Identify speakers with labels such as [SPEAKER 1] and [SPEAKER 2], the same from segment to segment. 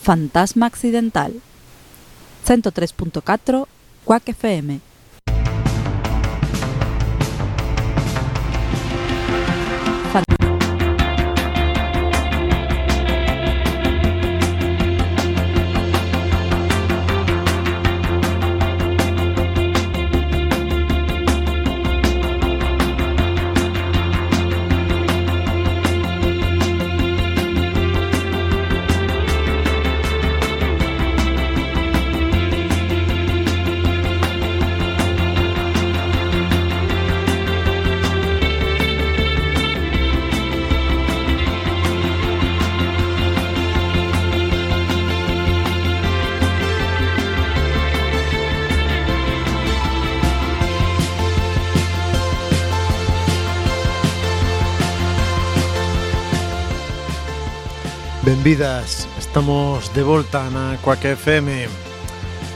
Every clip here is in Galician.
[SPEAKER 1] Fantasma Accidental. 103.4 Quack FM
[SPEAKER 2] vidas Estamos de volta na Quack FM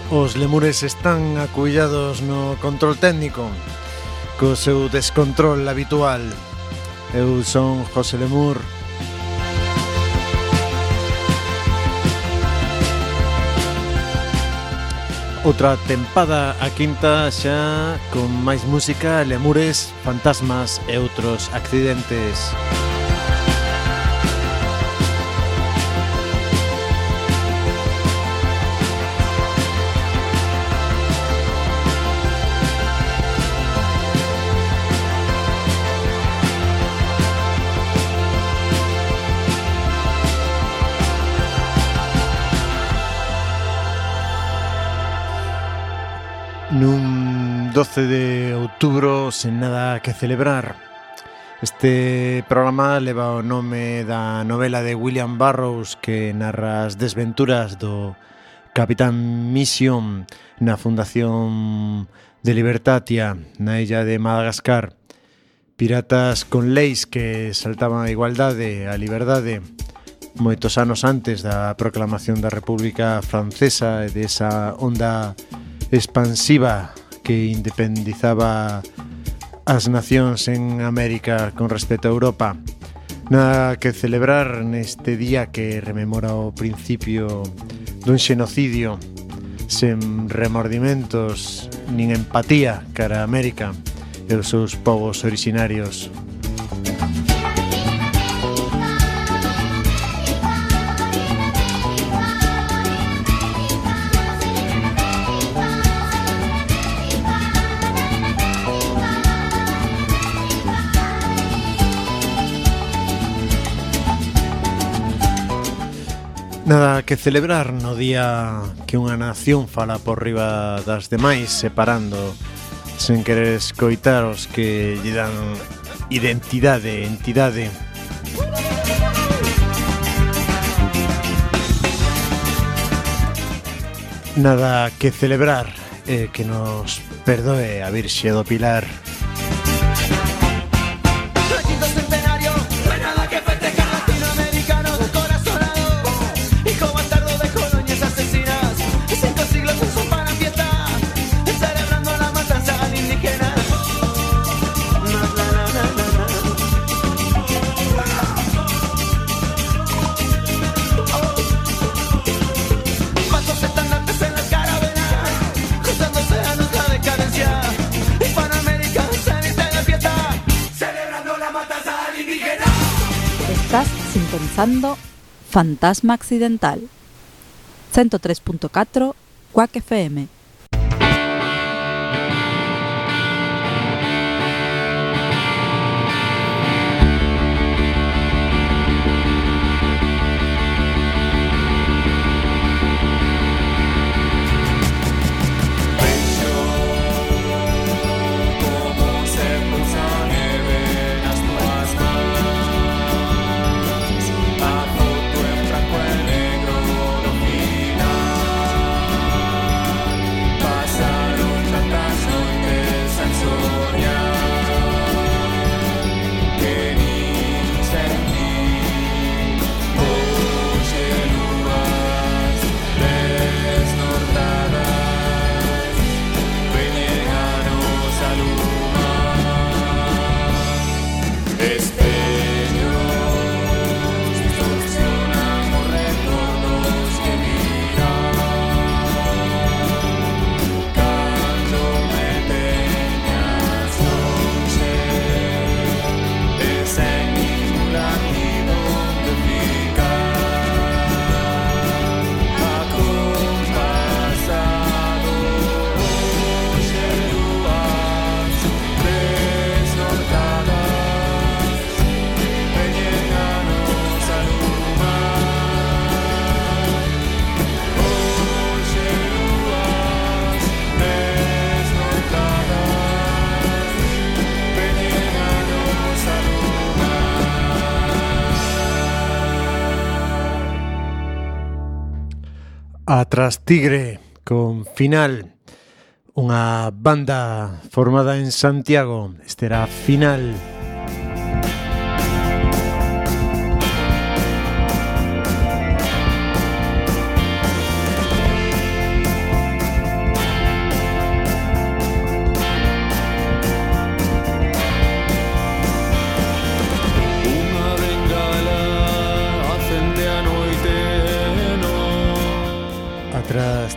[SPEAKER 2] Os lemures están acuillados no control técnico Co seu descontrol habitual. Eu son José Lemur. Outra tempada a quinta xa con máis música, lemures, fantasmas e outros accidentes. Música 12 de outubro sen nada que celebrar. Este programa leva o nome da novela de William Burroughs que narra as desventuras do Capitán Mission na Fundación de Libertatia na illa de Madagascar. Piratas con leis que saltaban a igualdade, a liberdade, moitos anos antes da proclamación da República Francesa e desa onda expansiva que independizaba as nacións en América con respecto a Europa. Nada que celebrar neste día que rememora o principio dun xenocidio sen remordimentos nin empatía cara a América e os seus povos orixinarios Nada que celebrar no día que unha nación fala por riba das demais separando sen querer escoitar os que lle dan identidade, entidade. Nada que celebrar eh, que nos perdoe a Virxe do Pilar.
[SPEAKER 1] Fantasma Accidental. 103.4 Quack FM
[SPEAKER 2] Tras Tigre con Final. Unha banda formada en Santiago. Este era Final. Final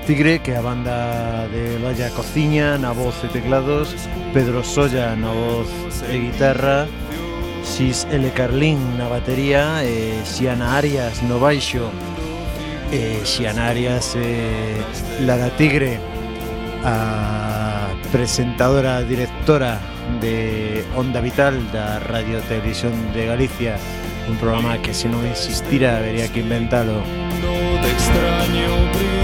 [SPEAKER 2] Tigre, que é a banda de Valla Cociña na voz e teclados, Pedro Solla na voz e guitarra, Xis L. Carlín na batería e Xiana Arias no baixo. E Xiana Arias e Lara Tigre a presentadora directora de Onda Vital da Radio Televisión de Galicia. Un programa que se non existira habería que inventalo.
[SPEAKER 3] De extraño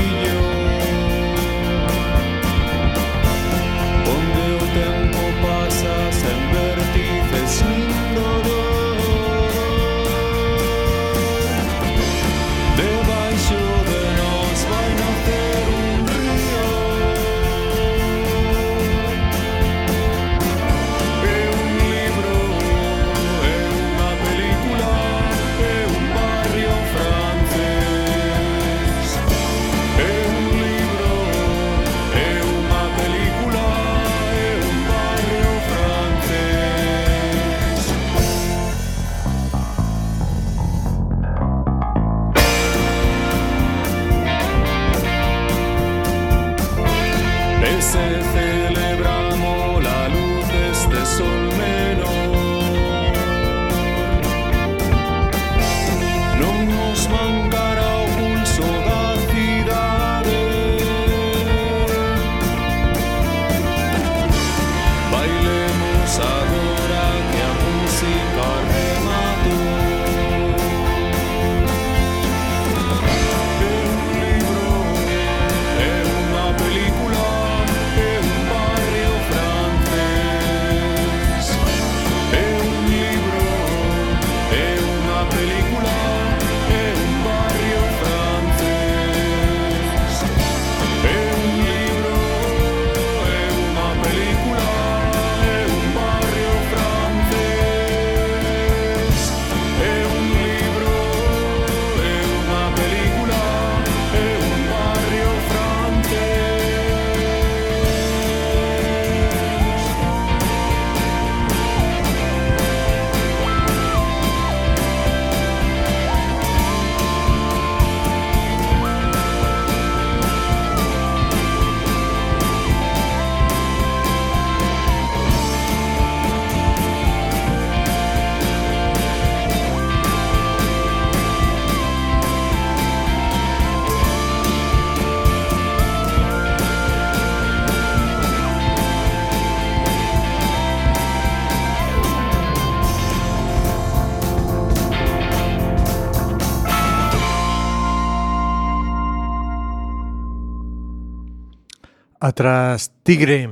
[SPEAKER 2] Tigre,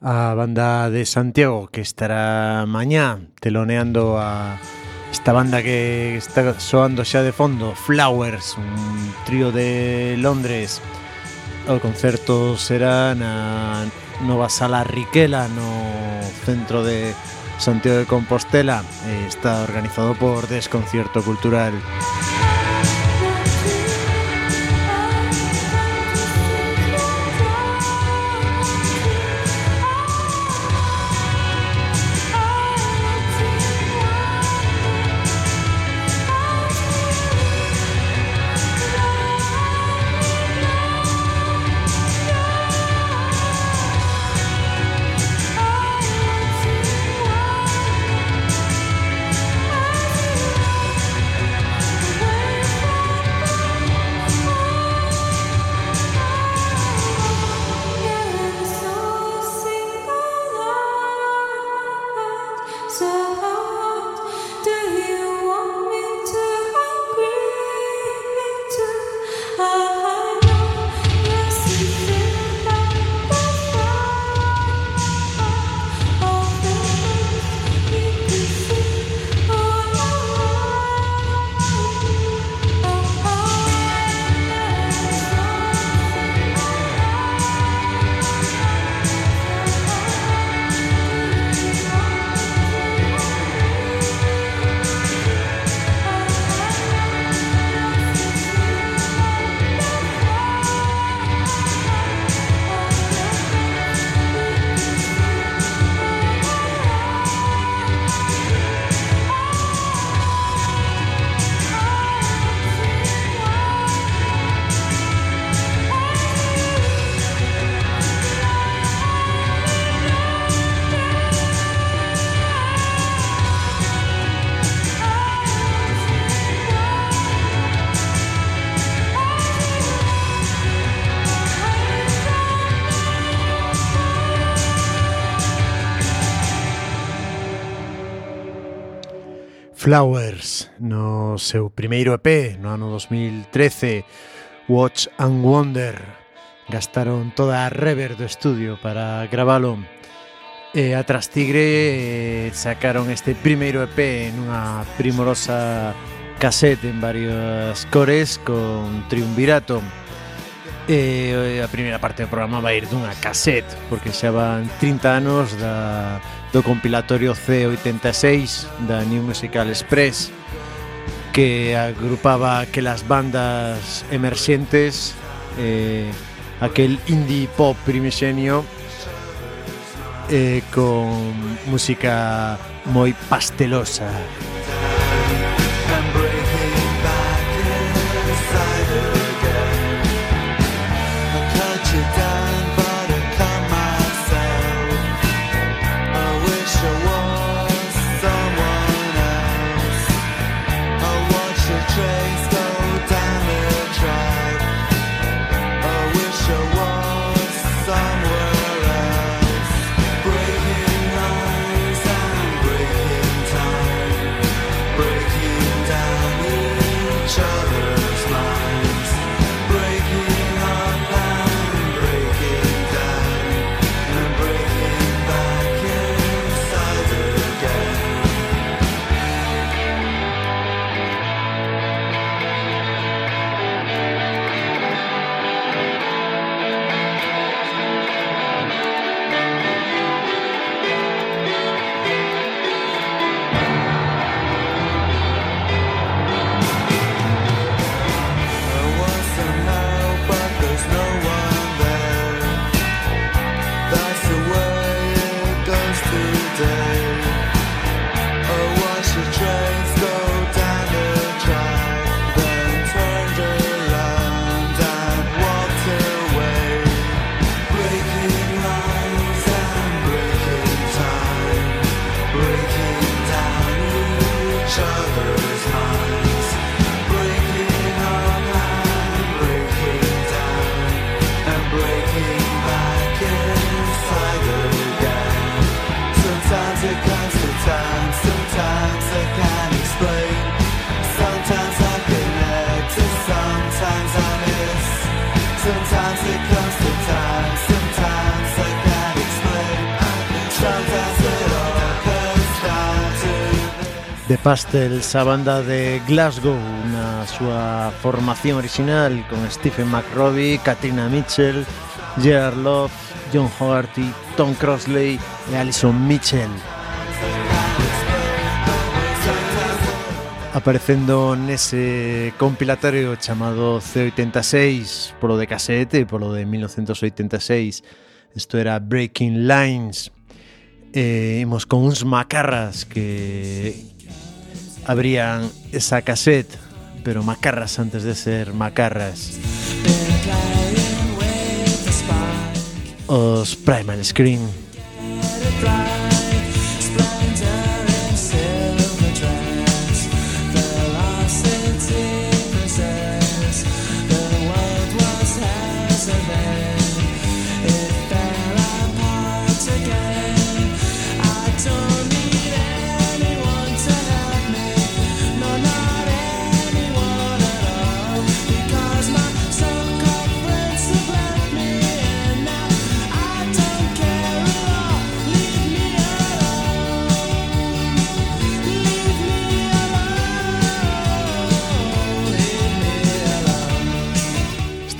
[SPEAKER 2] a banda de Santiago que estará mañá teloneando a esta banda que está soando xa de fondo, Flowers, un trío de Londres. O concerto será na nova sala Riquela no centro de Santiago de Compostela. e Está organizado por Desconcierto Cultural. Flowers no seu primeiro EP no ano 2013 Watch and Wonder gastaron toda a rever do estudio para gravalo. E a Tras Tigre eh, sacaron este primeiro EP nunha primorosa casete en varias cores con triunvirato. E eh, a primeira parte do programa vai ir dunha casete porque xa van 30 anos da do compilatorio C86 da New Musical Express que agrupaba aquelas bandas emerxentes eh, aquel indie pop primixenio eh, con música moi pastelosa. Pastels, a banda de Glasgow na súa formación original con Stephen McRobbie, Katrina Mitchell, Gerard Love, John Hogarty, Tom Crossley e Alison Mitchell. Aparecendo nese compilatorio chamado C86 polo de casete, polo de 1986 Isto era Breaking Lines E imos con uns macarras que abrían esa cassette, pero macarras antes de ser macarras. Os Primal Screen.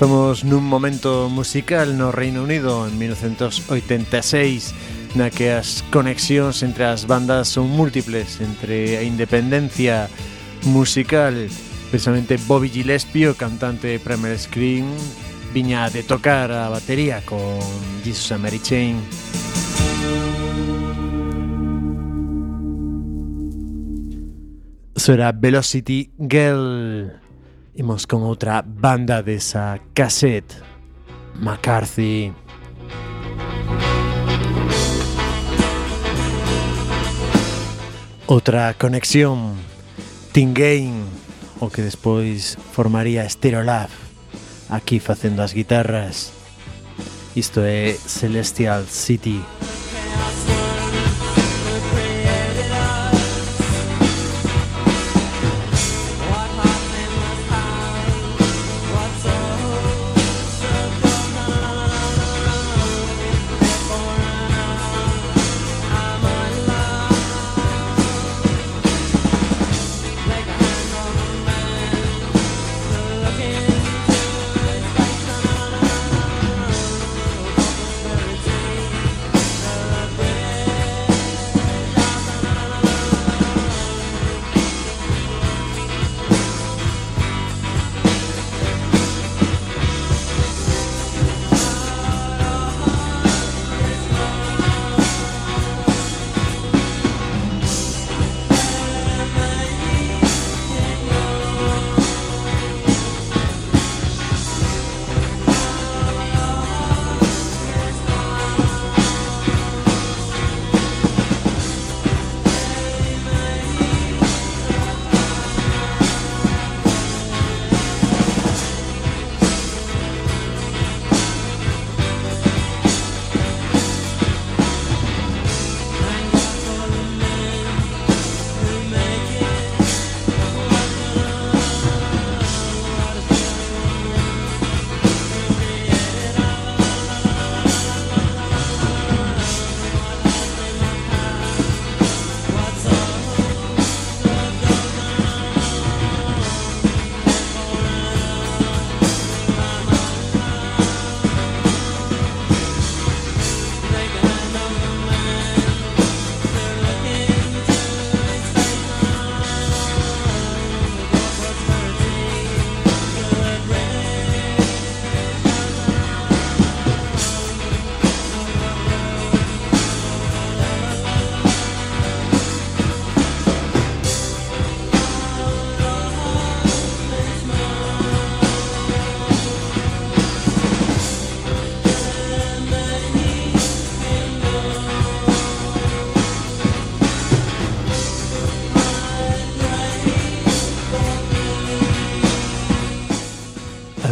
[SPEAKER 2] Estamos nun momento musical no Reino Unido en 1986 na que as conexións entre as bandas son múltiples entre independencia musical precisamente Bobby Gillespie, o cantante de Primer Scream viña de tocar a batería con Jesus and Mary Chain. Eso era Velocity Girl Imos con outra banda desa cassette McCarthy. Outra conexión Game O que despois formaría Stereolab Aquí facendo as guitarras. Isto é Celestial City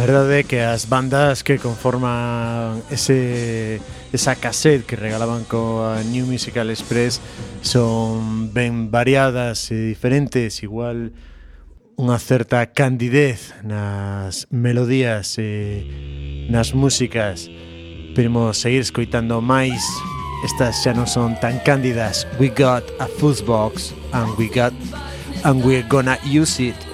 [SPEAKER 4] verdade que as bandas que conforman ese esa cassette que regalaban coa New Musical Express son ben variadas e diferentes, igual unha certa candidez nas melodías e nas músicas. Pero seguir escoitando máis estas xa non son tan cándidas. We got a fuzzbox and we got and we're gonna use it.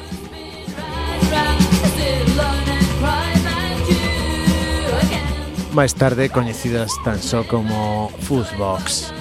[SPEAKER 4] Máis tarde coñecidas tan só como Fuzzbox.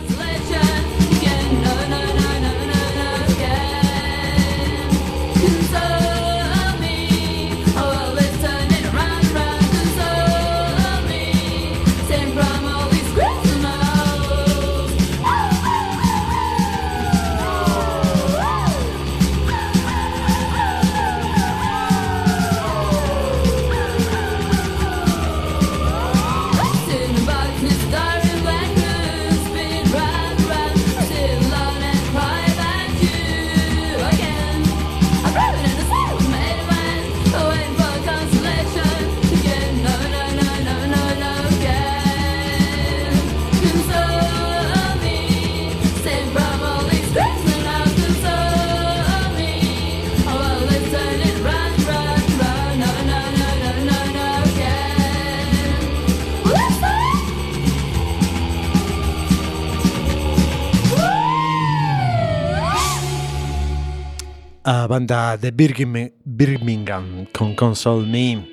[SPEAKER 4] A banda de Birmingham con Console Me.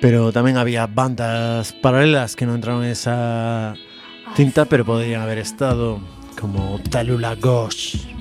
[SPEAKER 4] Pero tamén había bandas paralelas que non entraron en esa cinta, pero podrían haber estado como Talula Ghost.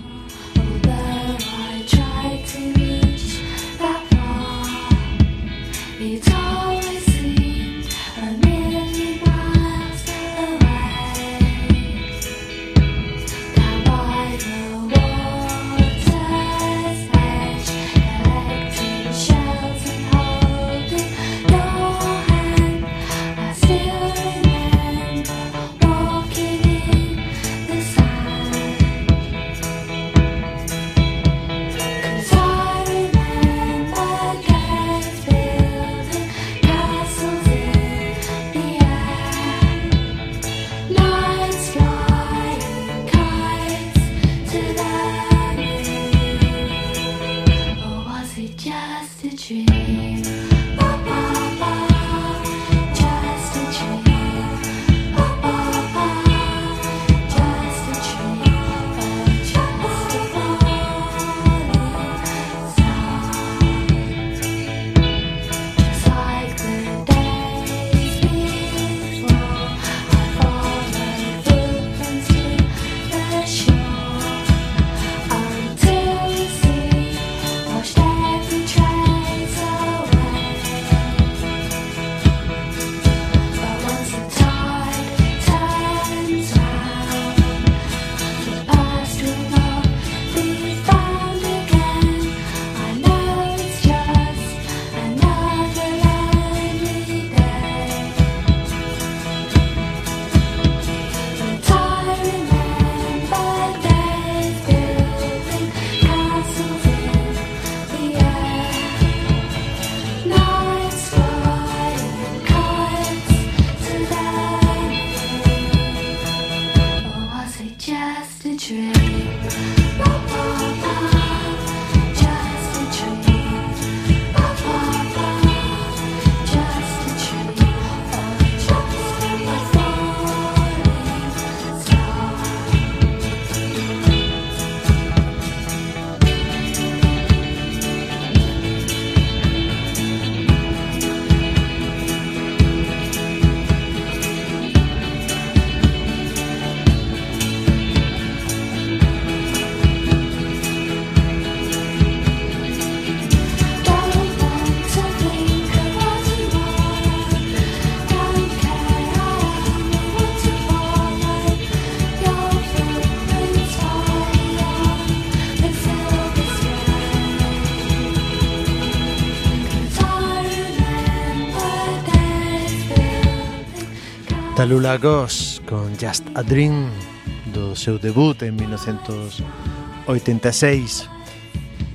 [SPEAKER 4] Paula Goss con Just a Dream do seu debut en 1986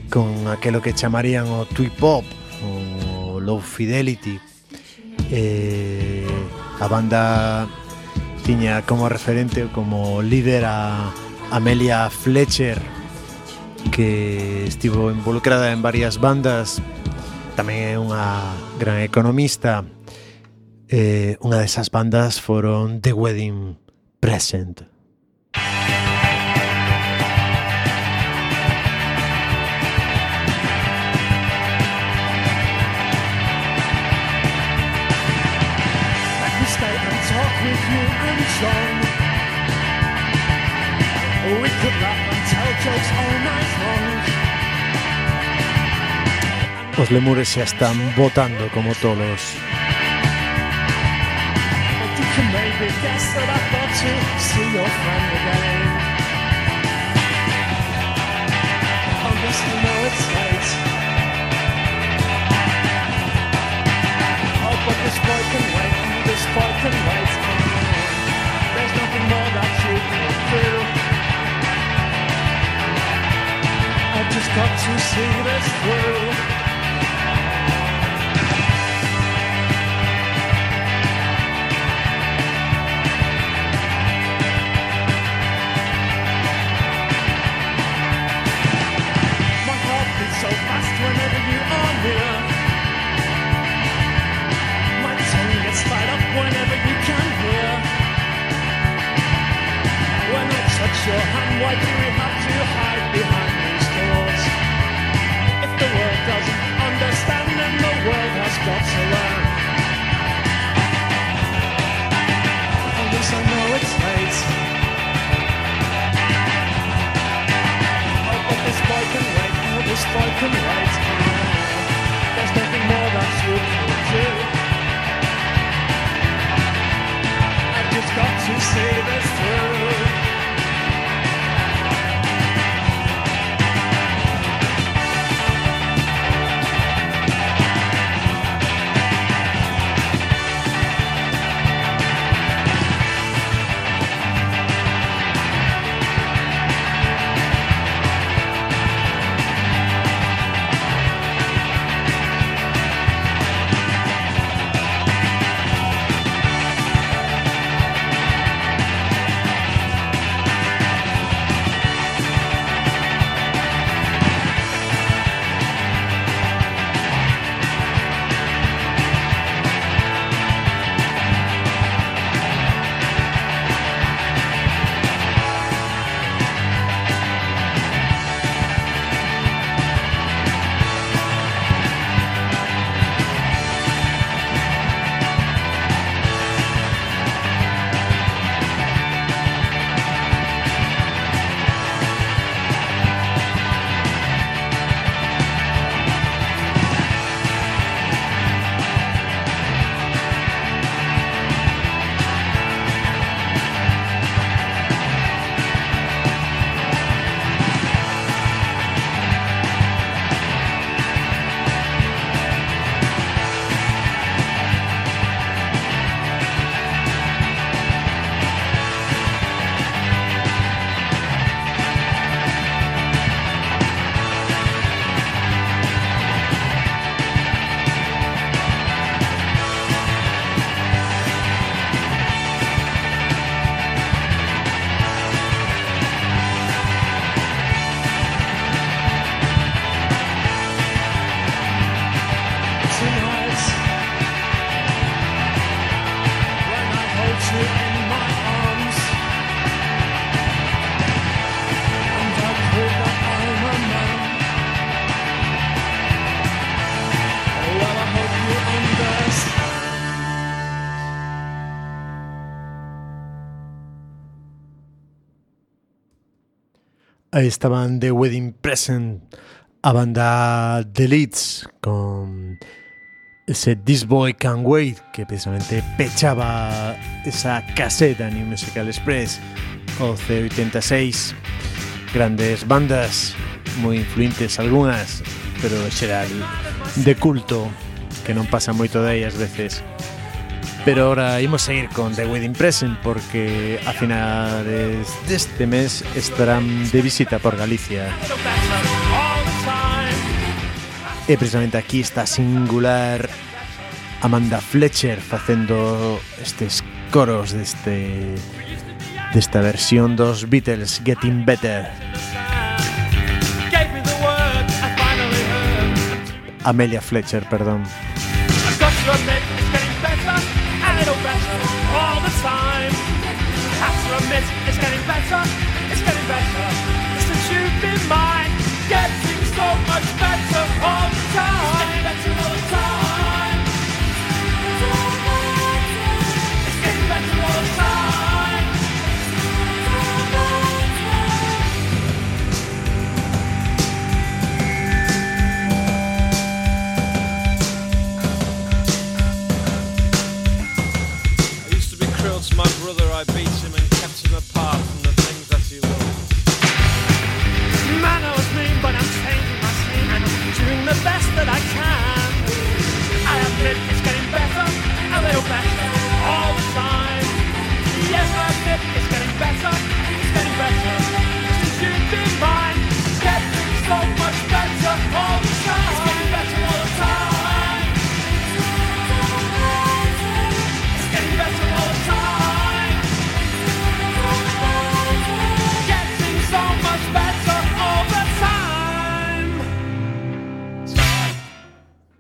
[SPEAKER 4] con aquelo que chamarían o twee pop o
[SPEAKER 2] low fidelity. Eh, a banda tiña como referente como líder a Amelia Fletcher que estivo involucrada en varias bandas. Tamén é unha gran economista. e eh, unha desas bandas foron The Wedding Present.
[SPEAKER 5] We could laugh and tell jokes all night long.
[SPEAKER 2] Os lemures xa están votando como tolos
[SPEAKER 5] you can maybe guess that I thought to see your friend again. Oh yes, I know it's late. Oh, but this boy can wait, this boy can wait. There's nothing more that you can do. I just got to see this through. Why do we have to hide behind these? If the world doesn't understand, then the world has got to learn. I know it's late. This boy can wait. This boy can wait.
[SPEAKER 2] Estaban The Wedding Present a banda The Leeds con ese This Boy Can Wait que precisamente pechaba esa caseta New Musical Express o C86 grandes bandas moi influentes algunhas pero xeral de culto que non pasa moito de ellas veces Pero ahora imos a ir con The Wedding Present porque a finales deste mes estarán de visita por Galicia. E precisamente aquí está singular Amanda Fletcher facendo estes coros deste desta versión dos Beatles Getting Better. Amelia Fletcher, perdón.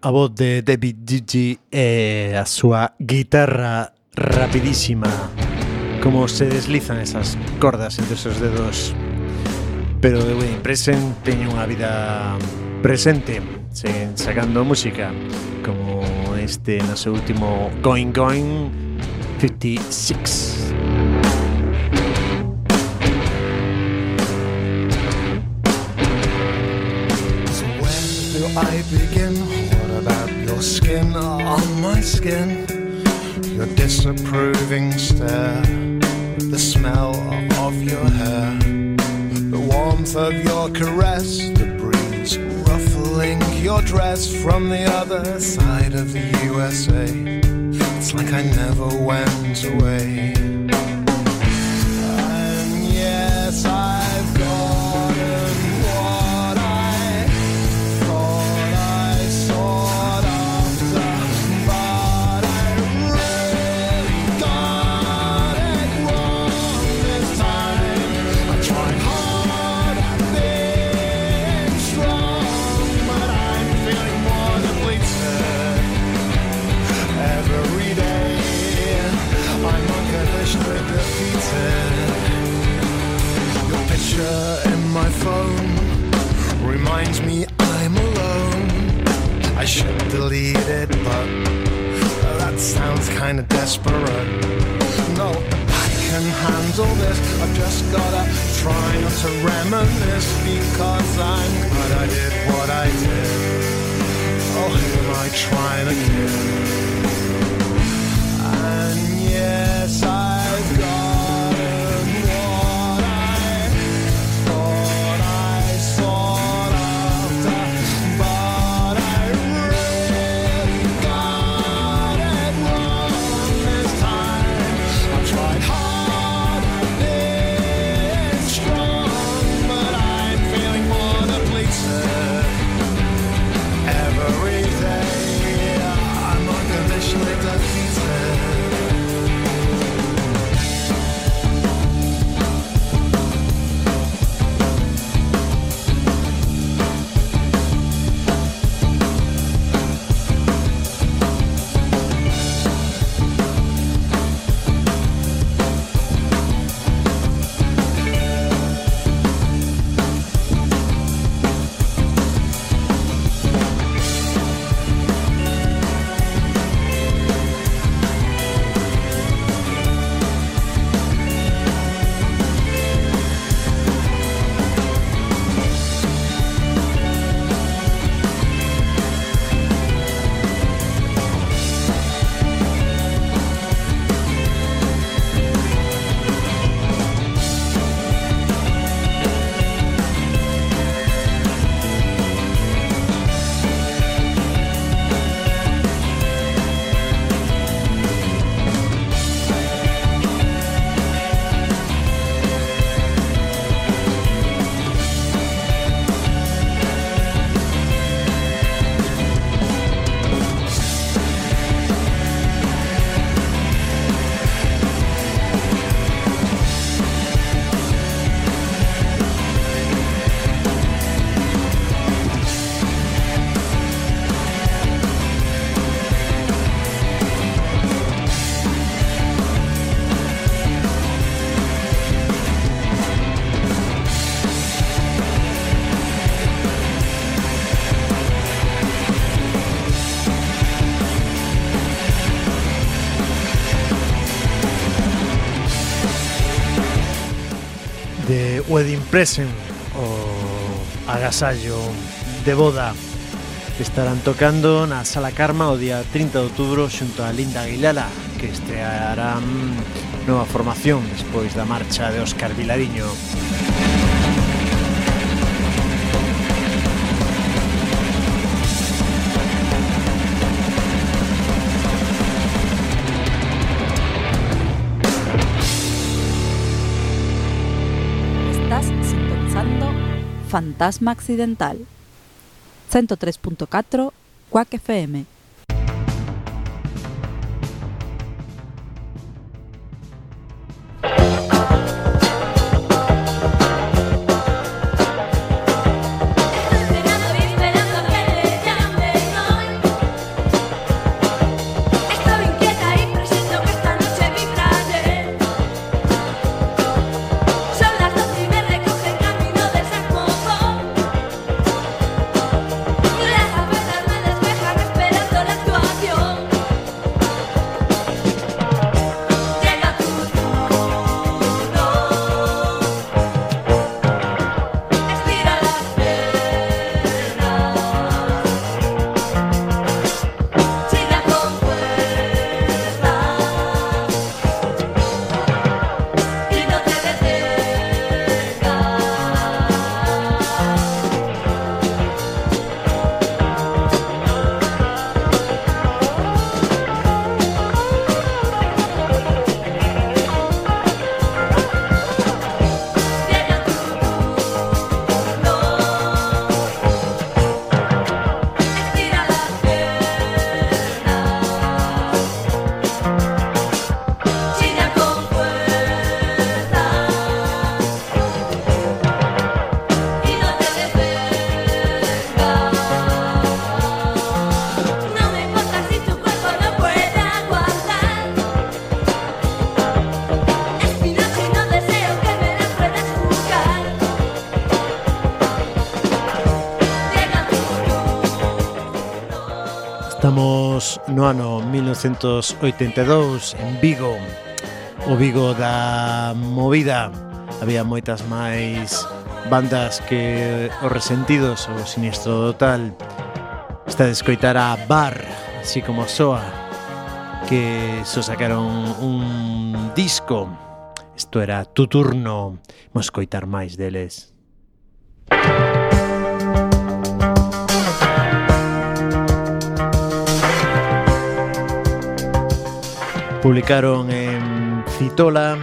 [SPEAKER 5] A
[SPEAKER 2] voz de David Gigi e a súa guitarra rapidísima. Como se deslizan esas cordas entre os seus dedos. Pero de Wayne Present teñen unha vida presente sen sacando música como este no seu último Going Going 56
[SPEAKER 3] So where do I? About your skin on my skin? Your disapproving stare, the smell of your hair, the warmth of your caress, the breeze ruffling your dress from the other side of the USA. It's like I never went away. Should delete it, but that sounds kinda desperate. No, I can handle this. I've just gotta try not to reminisce because I'm glad I did what I did. Oh, who am I trying to kid?
[SPEAKER 2] wedding present o agasallo de boda estarán tocando na Sala Karma o día 30 de outubro xunto a Linda Aguilala que estreará nova formación despois da marcha de Óscar Vilariño.
[SPEAKER 1] Música Fantasma Accidental. 103.4 Quack FM
[SPEAKER 6] no
[SPEAKER 2] ano 1982 en Vigo o Vigo da movida. Había moitas máis bandas que os resentidos ou sinistro total. Está de escoitar a Bar así como soa que so sacaron un disco. Isto era tu turno. Imos escoitar máis deles. Publicaron en Citola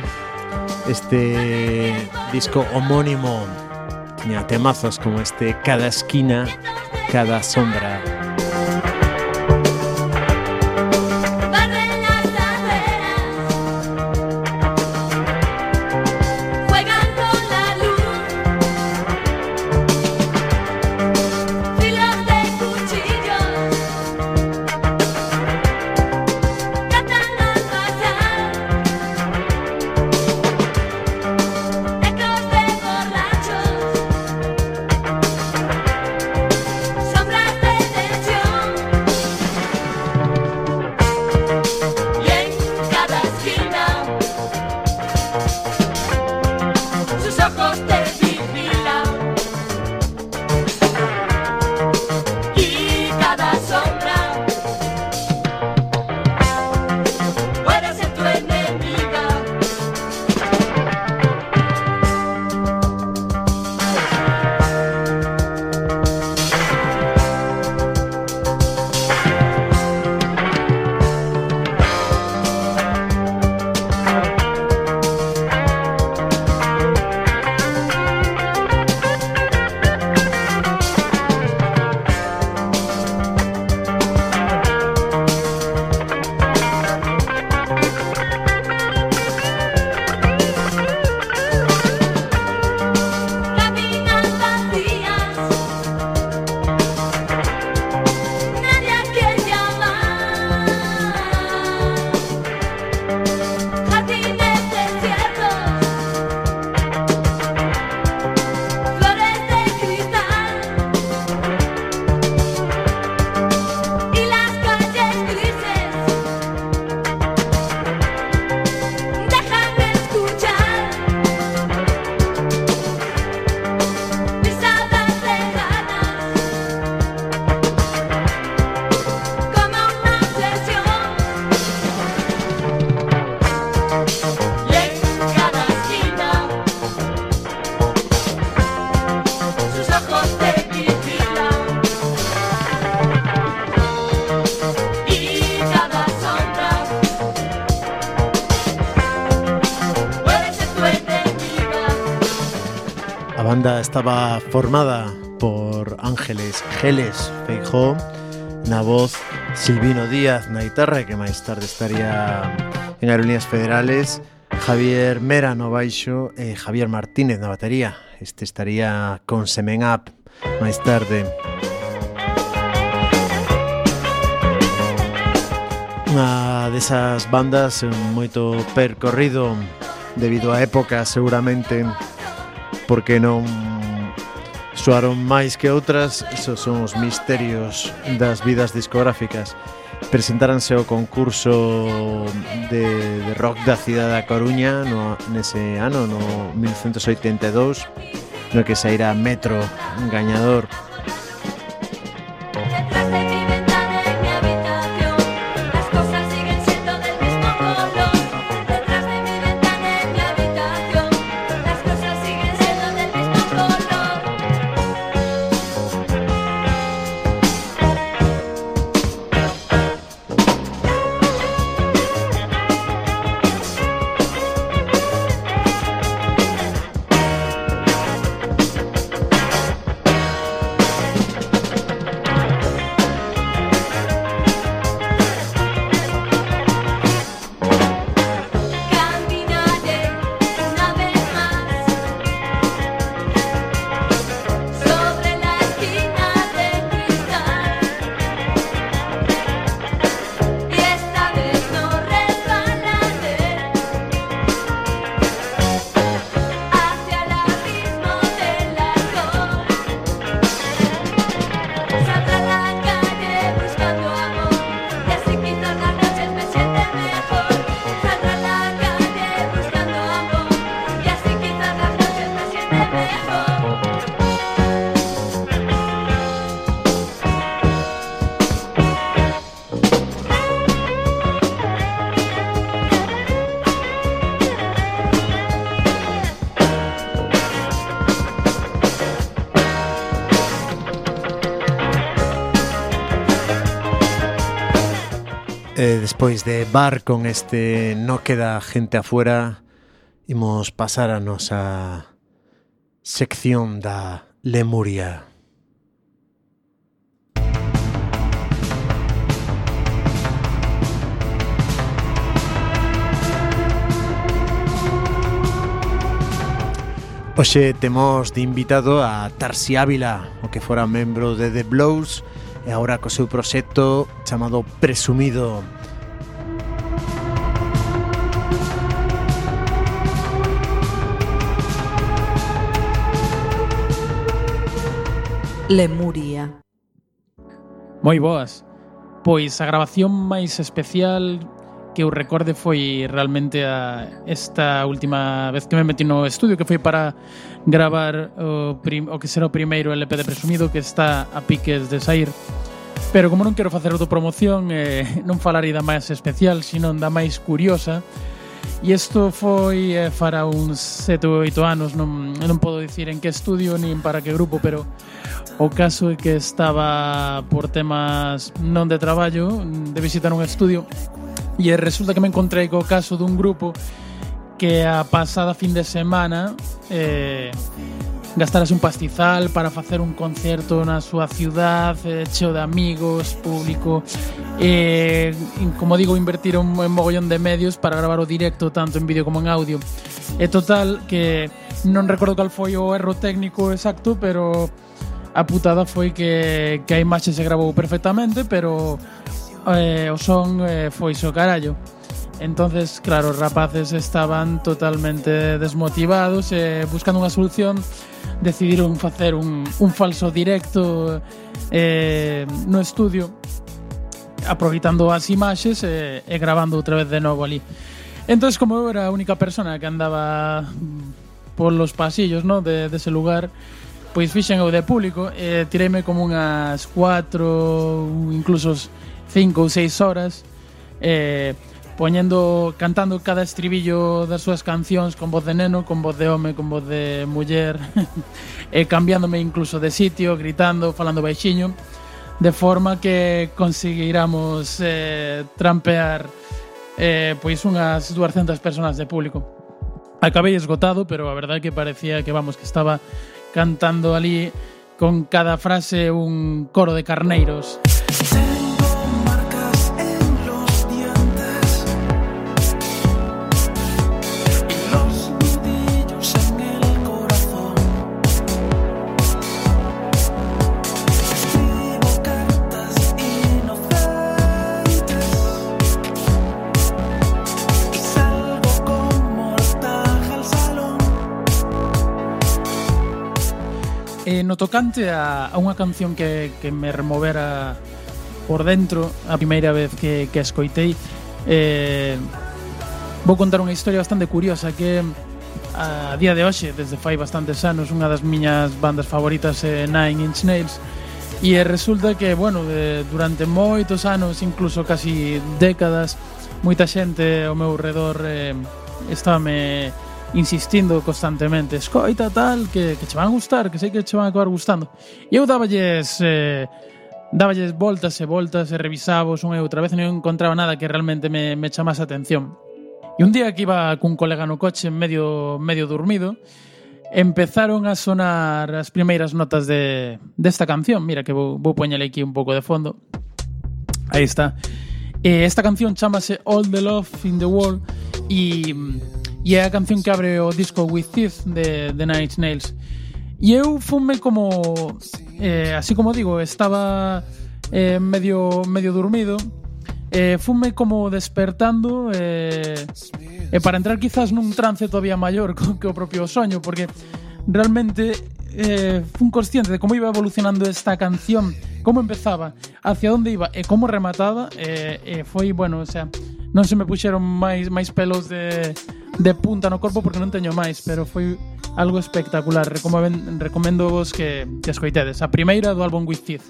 [SPEAKER 2] este disco homónimo. Tenía temazos como este Cada esquina, cada sombra. estaba formada por Ángeles Geles Feijó, na voz Silvino Díaz na guitarra que máis tarde estaría en Aerolíneas Federales, Javier Mera no baixo e Javier Martínez na batería. Este estaría con Semen Up máis tarde. Unha desas bandas moito percorrido debido á época seguramente porque non Soaron máis que outras, esos son os misterios das vidas discográficas. Presentáranse ao concurso de, de rock da cidade da Coruña no, nese ano, no 1982, no que sairá Metro gañador Despois de bar con este No queda gente afuera Imos pasar a nosa sección da Lemuria Oxe temos de invitado a Tarsi Ávila, o que fora membro de The Blows e agora co seu proxecto chamado Presumido.
[SPEAKER 1] Lemuria.
[SPEAKER 7] Moi boas. Pois a grabación máis especial que eu recorde foi realmente a esta última vez que me metí no estudio que foi para gravar o, prim, o que será o primeiro LP de Presumido que está a piques de sair. Pero como non quero facer autopromoción, eh, non falarei da máis especial, sino da máis curiosa, E isto foi eh, fará uns sete ou oito anos, non, non podo dicir en que estudio nin para que grupo, pero o caso é que estaba por temas non de traballo, de visitar un estudio, e resulta que me encontrei co caso dun grupo que a pasada fin de semana eh, gastarás un pastizal para facer un concerto na súa ciudad eh, cheo de amigos, público, eh, como digo, invertir un, un mogollón de medios para gravar o directo tanto en vídeo como en audio. E total que non recordo cal foi o erro técnico exacto, pero a putada foi que, que a imaxe se grabou perfectamente, pero eh, o son eh, foi so carallo. Entonces, claro, os rapaces estaban totalmente desmotivados eh, buscando unha solución decidiron facer un, un falso directo eh, no estudio aproveitando as imaxes e, e grabando outra vez de novo ali. Entón, como eu era a única persona que andaba polos pasillos no, de, dese lugar, pois fixen eu de público e tireime como unhas 4 incluso 5 ou 6 horas eh, poñendo cantando cada estribillo das súas cancións con voz de neno, con voz de home, con voz de muller, e cambiándome incluso de sitio, gritando, falando baixiño, de forma que conseguiramos eh, trampear eh, pois unhas 200 personas de público. Acabei esgotado, pero a verdade que parecía que vamos que estaba cantando ali con cada frase un coro de carneiros. Eh, no tocante a, a unha canción que, que me removera por dentro a primeira vez que, que escoitei, eh, vou contar unha historia bastante curiosa que a día de hoxe, desde fai bastantes anos, unha das miñas bandas favoritas é eh, Nine Inch Nails, e resulta que, bueno, de, durante moitos anos, incluso casi décadas, moita xente ao meu redor eh, estábame insistindo constantemente escoita tal, que, que che van a gustar que sei que che van a acabar gustando e eu daballes eh, daballes voltas e voltas e revisabos unha e outra vez e non encontraba nada que realmente me, me chamase a atención. E un día que iba cun colega no coche medio, medio dormido empezaron a sonar as primeiras notas de, desta de canción. Mira que vou, vou poñele aquí un pouco de fondo. Aí está. Eh, esta canción chamase All the Love in the World e e é a canción que abre o disco With Teeth de, de Nine Inch Nails. E eu fume como eh, así como digo, estaba eh, medio, medio dormido eh, fume como despertando eh, e eh, para entrar quizás nun trance todavía maior que o propio soño porque realmente eh, fun consciente de como iba evolucionando esta canción, como empezaba, hacia onde iba e como remataba, eh, eh, foi, bueno, o sea, non se me puxeron máis máis pelos de, de punta no corpo porque non teño máis, pero foi algo espectacular. Recomen, recomendo vos que, que escoitedes. A primeira do álbum With Teeth.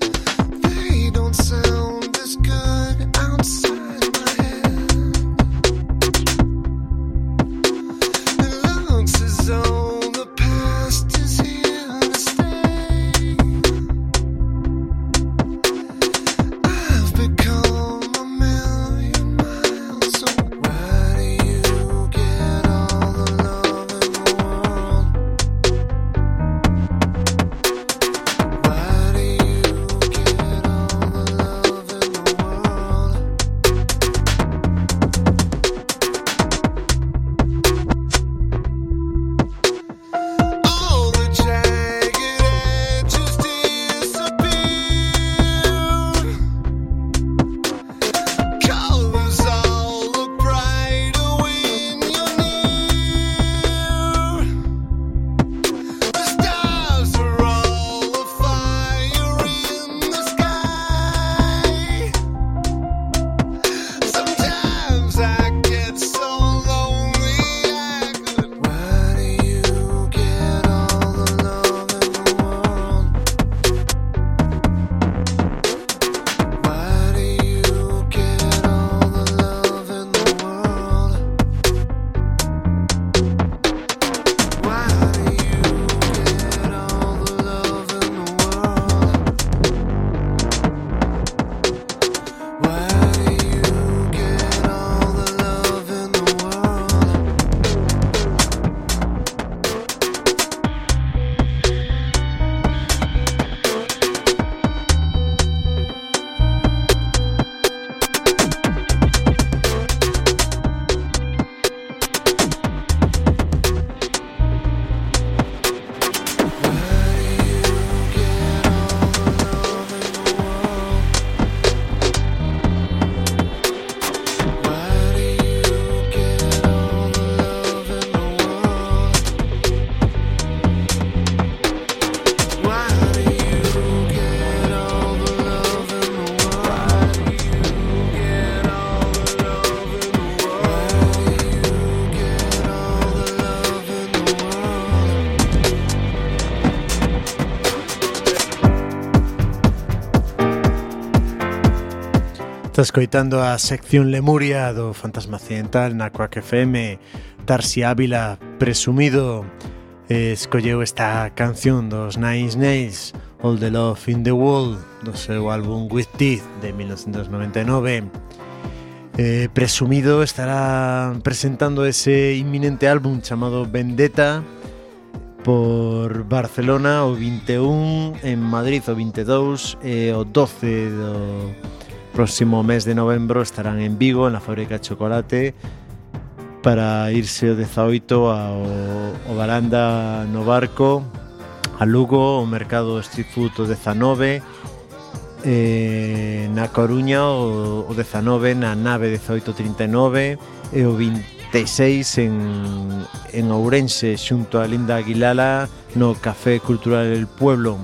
[SPEAKER 3] They don't sound as good outside. Está escoitando a
[SPEAKER 2] sección Lemuria do Fantasma Occidental na Quack FM. Tarsi Ávila, presumido, eh, escolleu esta canción dos Nine Nails, All the Love in the World, do seu álbum With Teeth de 1999. Eh, presumido estará presentando ese inminente álbum chamado Vendetta por Barcelona o 21, en Madrid o 22 e eh, o 12 do próximo mes de novembro estarán en Vigo, en la fábrica de chocolate, para irse o 18 ao, ao Baranda no barco, a Lugo, o mercado Street Food o 19, eh, na Coruña o, o 19 na nave 1839 e o 26 en, en Ourense xunto a Linda Aguilala no Café Cultural El Pueblo.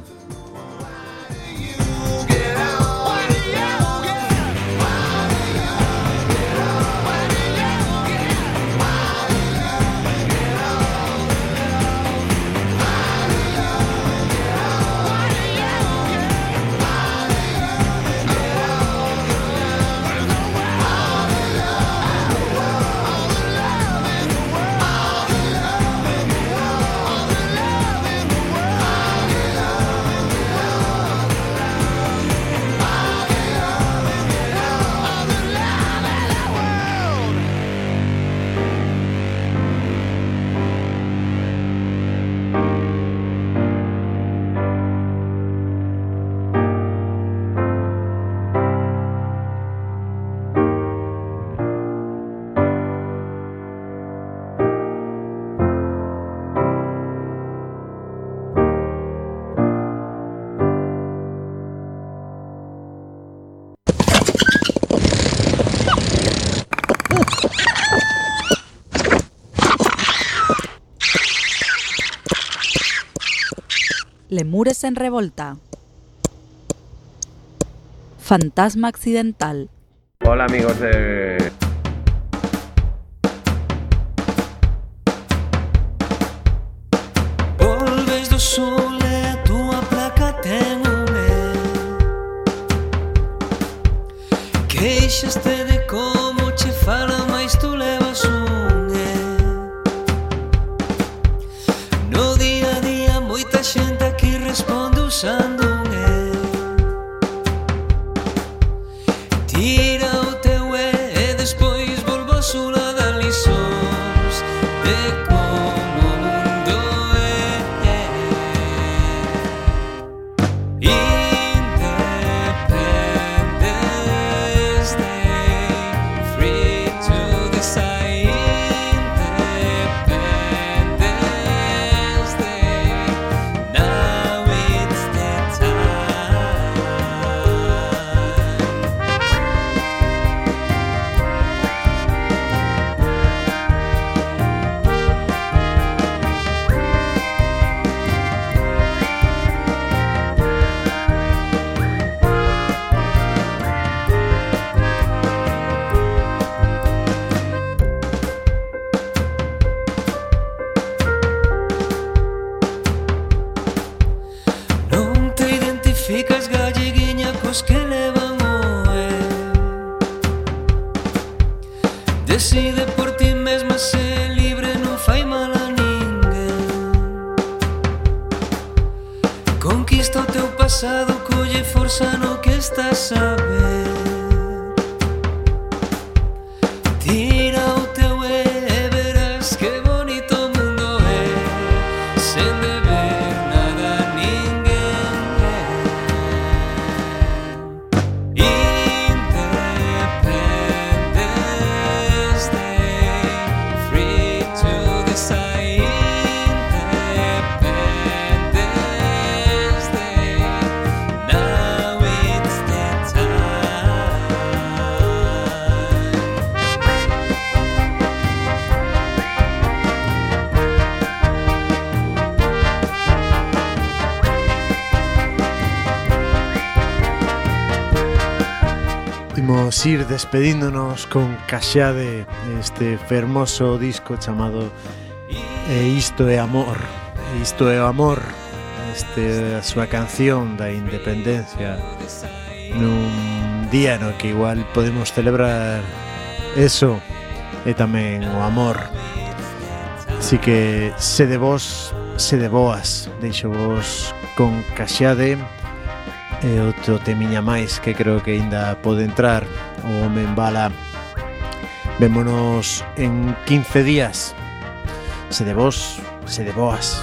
[SPEAKER 8] Lemures en revolta. Fantasma accidental.
[SPEAKER 9] Hola amigos de...
[SPEAKER 10] Volves do sol e a túa placa ten un E Queixaste sun.
[SPEAKER 2] Imos ir despedíndonos con Caxade este fermoso disco chamado E isto é amor. E isto é o amor. Este, a súa canción da independencia nun día no que igual podemos celebrar eso e tamén o amor. Así que se de vos se de boas deixo vos con Caxade E outro temiña máis que creo que aínda pode entrar O Home en Bala. Vémonos en 15 días. Se de vos, se de boas